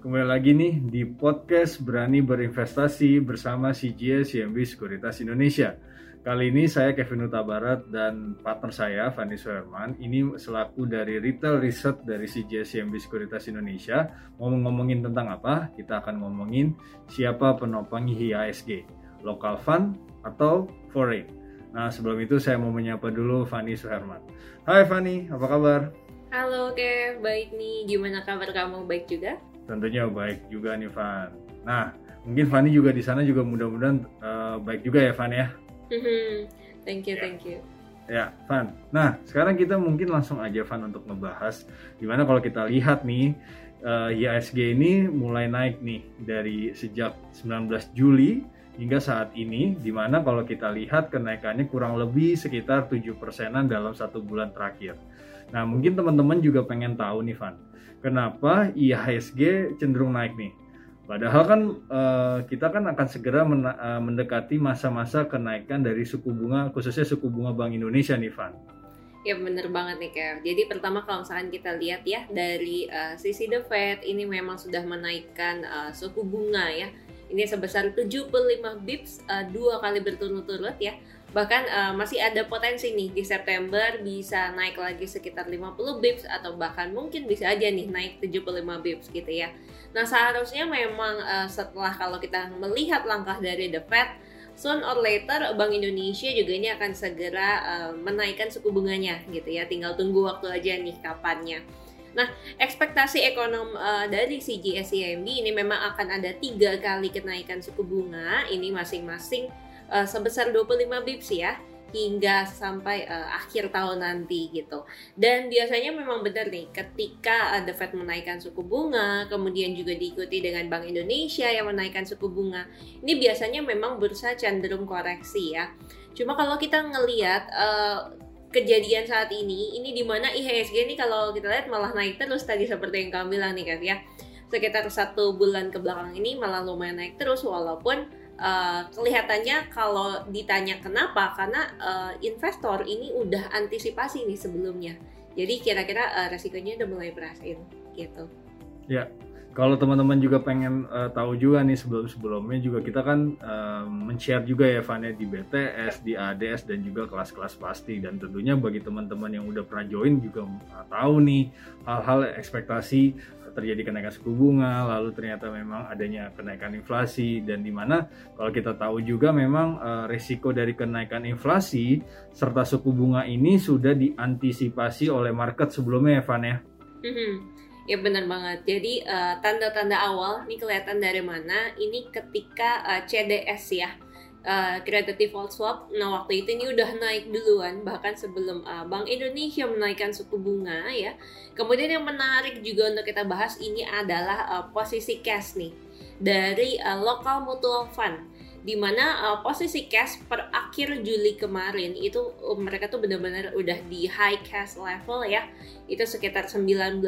kembali lagi nih di podcast Berani Berinvestasi bersama CGS CMB Sekuritas Indonesia. Kali ini saya Kevin Uta Barat dan partner saya Fanny Suherman. Ini selaku dari Retail Research dari CGS CMB Sekuritas Indonesia. Mau ngomongin tentang apa? Kita akan ngomongin siapa penopang IHSG, local fund atau foreign. Nah sebelum itu saya mau menyapa dulu Fanny Suherman. Hai Fanny, apa kabar? Halo Kev, baik nih. Gimana kabar kamu? Baik juga? Tentunya baik juga nih Van. Nah, mungkin Fanny juga di sana juga mudah-mudahan uh, baik juga ya Van ya. thank you, Ya. thank you. Ya, Van. Nah, sekarang kita mungkin langsung aja Van untuk ngebahas gimana kalau kita lihat nih uh, ini mulai naik nih dari sejak 19 Juli hingga saat ini di mana kalau kita lihat kenaikannya kurang lebih sekitar 7 persenan dalam satu bulan terakhir. Nah, mungkin teman-teman juga pengen tahu nih Van, kenapa IHSG cenderung naik nih? Padahal kan eh, kita kan akan segera eh, mendekati masa-masa kenaikan dari suku bunga, khususnya suku bunga Bank Indonesia nih Van. Ya bener banget nih Kev. Jadi pertama kalau misalkan kita lihat ya dari uh, sisi The Fed ini memang sudah menaikkan uh, suku bunga ya. Ini sebesar 75 bips uh, dua kali berturut-turut ya. Bahkan uh, masih ada potensi nih di September bisa naik lagi sekitar 50 bips atau bahkan mungkin bisa aja nih naik 75 bips gitu ya. Nah seharusnya memang uh, setelah kalau kita melihat langkah dari The Fed soon or later Bank Indonesia juga ini akan segera uh, menaikkan suku bunganya gitu ya. Tinggal tunggu waktu aja nih kapannya. Nah, ekspektasi ekonom uh, dari CGSCIMB ini memang akan ada tiga kali kenaikan suku bunga. Ini masing-masing uh, sebesar 25 bips ya hingga sampai uh, akhir tahun nanti gitu. Dan biasanya memang benar nih ketika uh, The Fed menaikkan suku bunga, kemudian juga diikuti dengan Bank Indonesia yang menaikkan suku bunga. Ini biasanya memang bursa cenderung koreksi ya. Cuma kalau kita ngelihat uh, kejadian saat ini, ini di mana IHSG ini kalau kita lihat malah naik terus tadi seperti yang kamu bilang nih Kev ya. Sekitar satu bulan ke belakang ini malah lumayan naik terus walaupun uh, kelihatannya kalau ditanya kenapa karena uh, investor ini udah antisipasi nih sebelumnya. Jadi kira-kira uh, resikonya udah mulai berasin gitu. Ya, kalau teman-teman juga pengen eh, tahu juga nih sebelum-sebelumnya juga kita kan eh, men-share juga ya Van ya di BTS, di ADS dan juga kelas-kelas pasti dan tentunya bagi teman-teman yang udah pernah join juga eh, tahu nih hal-hal ekspektasi terjadi kenaikan suku bunga lalu ternyata memang adanya kenaikan inflasi dan di mana kalau kita tahu juga memang eh, risiko dari kenaikan inflasi serta suku bunga ini sudah diantisipasi oleh market sebelumnya ya ya. Mhm. Ya benar banget. Jadi eh, tanda-tanda awal ini kelihatan dari mana? Ini ketika eh, CDS ya, eh, Credit Default Swap. Nah waktu itu ini udah naik duluan, bahkan sebelum eh, Bank Indonesia menaikkan suku bunga ya. Kemudian yang menarik juga untuk kita bahas ini adalah eh, posisi cash nih dari eh, local mutual fund di mana uh, posisi cash per akhir Juli kemarin itu uh, mereka tuh benar-benar udah di high cash level ya itu sekitar 19%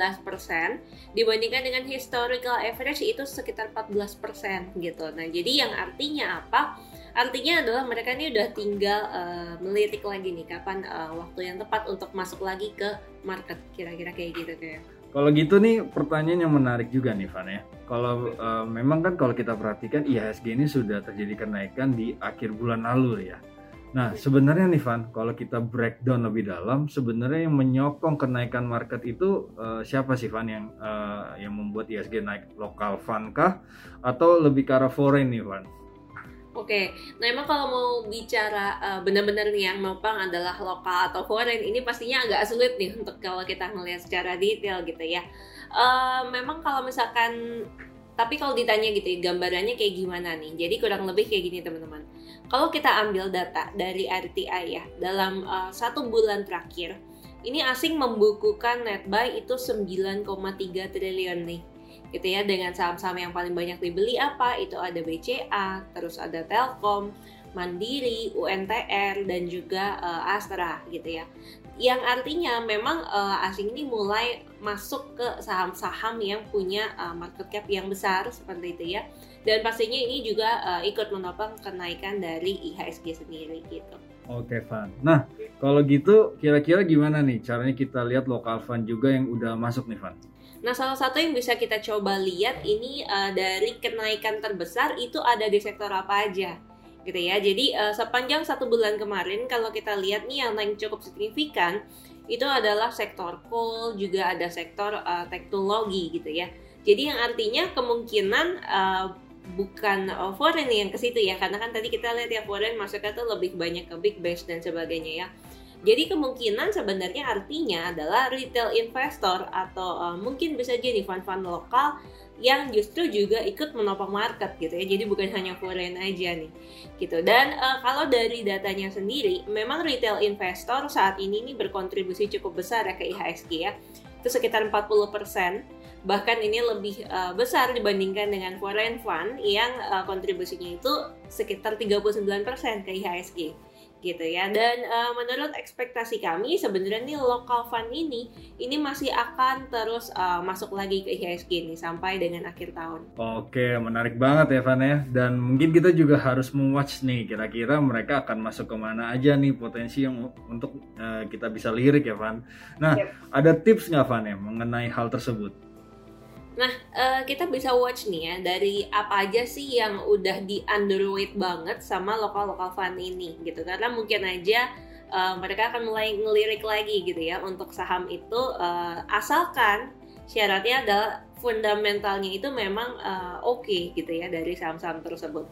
dibandingkan dengan historical average itu sekitar 14% gitu. Nah, jadi yang artinya apa? Artinya adalah mereka ini udah tinggal uh, melirik lagi nih kapan uh, waktu yang tepat untuk masuk lagi ke market kira-kira kayak gitu kayak. Kalau gitu nih pertanyaan yang menarik juga nih Van ya. Kalau eh, memang kan kalau kita perhatikan IHSG ini sudah terjadi kenaikan di akhir bulan lalu ya. Nah sebenarnya nih Van, kalau kita breakdown lebih dalam, sebenarnya yang menyokong kenaikan market itu eh, siapa sih Van yang eh, yang membuat IHSG naik lokal fund kah atau lebih ke arah foreign nih Van? Oke, nah emang kalau mau bicara uh, benar-benar nih yang nopang adalah lokal atau foreign, ini pastinya agak sulit nih untuk kalau kita ngelihat secara detail gitu ya. Uh, memang kalau misalkan, tapi kalau ditanya gitu ya, gambarannya kayak gimana nih? Jadi kurang lebih kayak gini teman-teman. Kalau kita ambil data dari RTI ya, dalam uh, satu bulan terakhir, ini asing membukukan net buy itu 9,3 triliun nih gitu ya dengan saham-saham yang paling banyak dibeli apa itu ada BCA terus ada Telkom Mandiri, UNTR dan juga uh, Astra gitu ya. Yang artinya memang uh, asing ini mulai masuk ke saham-saham yang punya uh, market cap yang besar seperti itu ya. Dan pastinya ini juga uh, ikut menopang kenaikan dari IHSG sendiri gitu. Oke, Van. Nah, kalau gitu kira-kira gimana nih caranya kita lihat lokal fund juga yang udah masuk nih, Van? Nah, salah satu yang bisa kita coba lihat ini uh, dari kenaikan terbesar itu ada di sektor apa aja gitu ya. Jadi uh, sepanjang satu bulan kemarin kalau kita lihat nih yang naik cukup signifikan itu adalah sektor coal juga ada sektor uh, teknologi gitu ya. Jadi yang artinya kemungkinan uh, bukan foreign yang ke situ ya karena kan tadi kita lihat ya foreign masuknya tuh lebih banyak ke big base dan sebagainya ya. Jadi kemungkinan sebenarnya artinya adalah retail investor atau uh, mungkin bisa jadi fund-fund lokal yang justru juga ikut menopang market gitu ya. Jadi bukan hanya foreign aja nih. Gitu. Dan uh, kalau dari datanya sendiri, memang retail investor saat ini nih berkontribusi cukup besar ya ke IHSG ya. Itu sekitar 40% bahkan ini lebih uh, besar dibandingkan dengan foreign fund yang uh, kontribusinya itu sekitar 39% ke IHSG gitu ya dan uh, menurut ekspektasi kami sebenarnya nih local fund ini ini masih akan terus uh, masuk lagi ke IHSG nih sampai dengan akhir tahun. Oke menarik banget ya Van ya dan mungkin kita juga harus mewatch nih kira-kira mereka akan masuk ke mana aja nih potensi yang untuk uh, kita bisa lirik ya Van. Nah yep. ada tips nggak Van ya mengenai hal tersebut? Nah, uh, kita bisa watch nih ya dari apa aja sih yang udah di underweight banget sama lokal-lokal fund ini gitu. Karena mungkin aja uh, mereka akan mulai ngelirik lagi gitu ya untuk saham itu uh, asalkan syaratnya adalah fundamentalnya itu memang uh, oke okay, gitu ya dari saham-saham tersebut.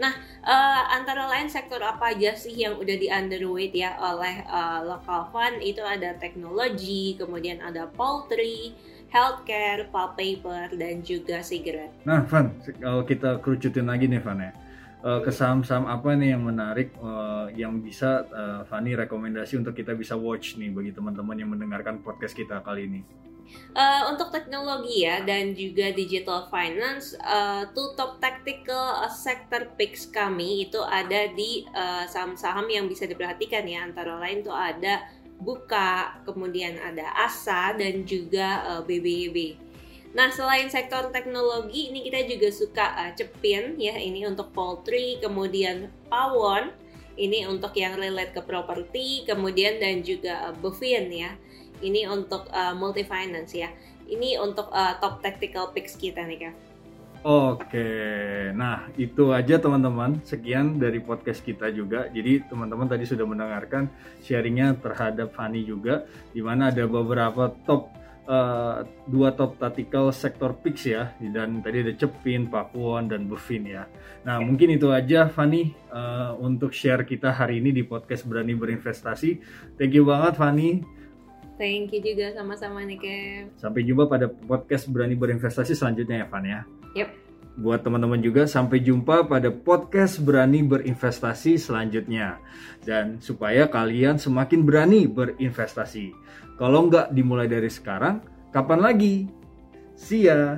Nah, uh, antara lain sektor apa aja sih yang udah di underweight ya oleh uh, local fund itu ada teknologi, kemudian ada poultry, healthcare, pulp paper, dan juga cigarette. Nah, Van, kalau kita kerucutin lagi nih, Van ya. Uh, ke saham-saham apa nih yang menarik uh, yang bisa uh, Fanny rekomendasi untuk kita bisa watch nih bagi teman-teman yang mendengarkan podcast kita kali ini? Uh, untuk teknologi ya dan juga digital finance, uh, two top tactical sector picks kami itu ada di saham-saham uh, yang bisa diperhatikan ya antara lain tuh ada Buka, kemudian ada ASA dan juga uh, eh, BBYB. Nah, selain sektor teknologi, ini kita juga suka uh, Cepin ya, ini untuk poultry, kemudian Pawon, ini untuk yang relate ke properti, kemudian dan juga uh, Bevin ya. Ini untuk uh, multi finance ya. Ini untuk uh, top tactical picks kita nih, Kak. Oke, nah itu aja teman-teman. Sekian dari podcast kita juga. Jadi teman-teman tadi sudah mendengarkan sharingnya terhadap Fanny juga, di mana ada beberapa top uh, dua top tactical sektor picks ya, dan tadi ada Cepin, Pakuan, dan Bevin ya. Nah mungkin itu aja Fanny uh, untuk share kita hari ini di podcast Berani Berinvestasi. Thank you banget Fanny. Thank you juga sama-sama nih Kev. Sampai jumpa pada podcast Berani Berinvestasi selanjutnya ya Van ya. Yep. Buat teman-teman juga sampai jumpa pada podcast Berani Berinvestasi selanjutnya. Dan supaya kalian semakin berani berinvestasi. Kalau nggak dimulai dari sekarang, kapan lagi? See ya!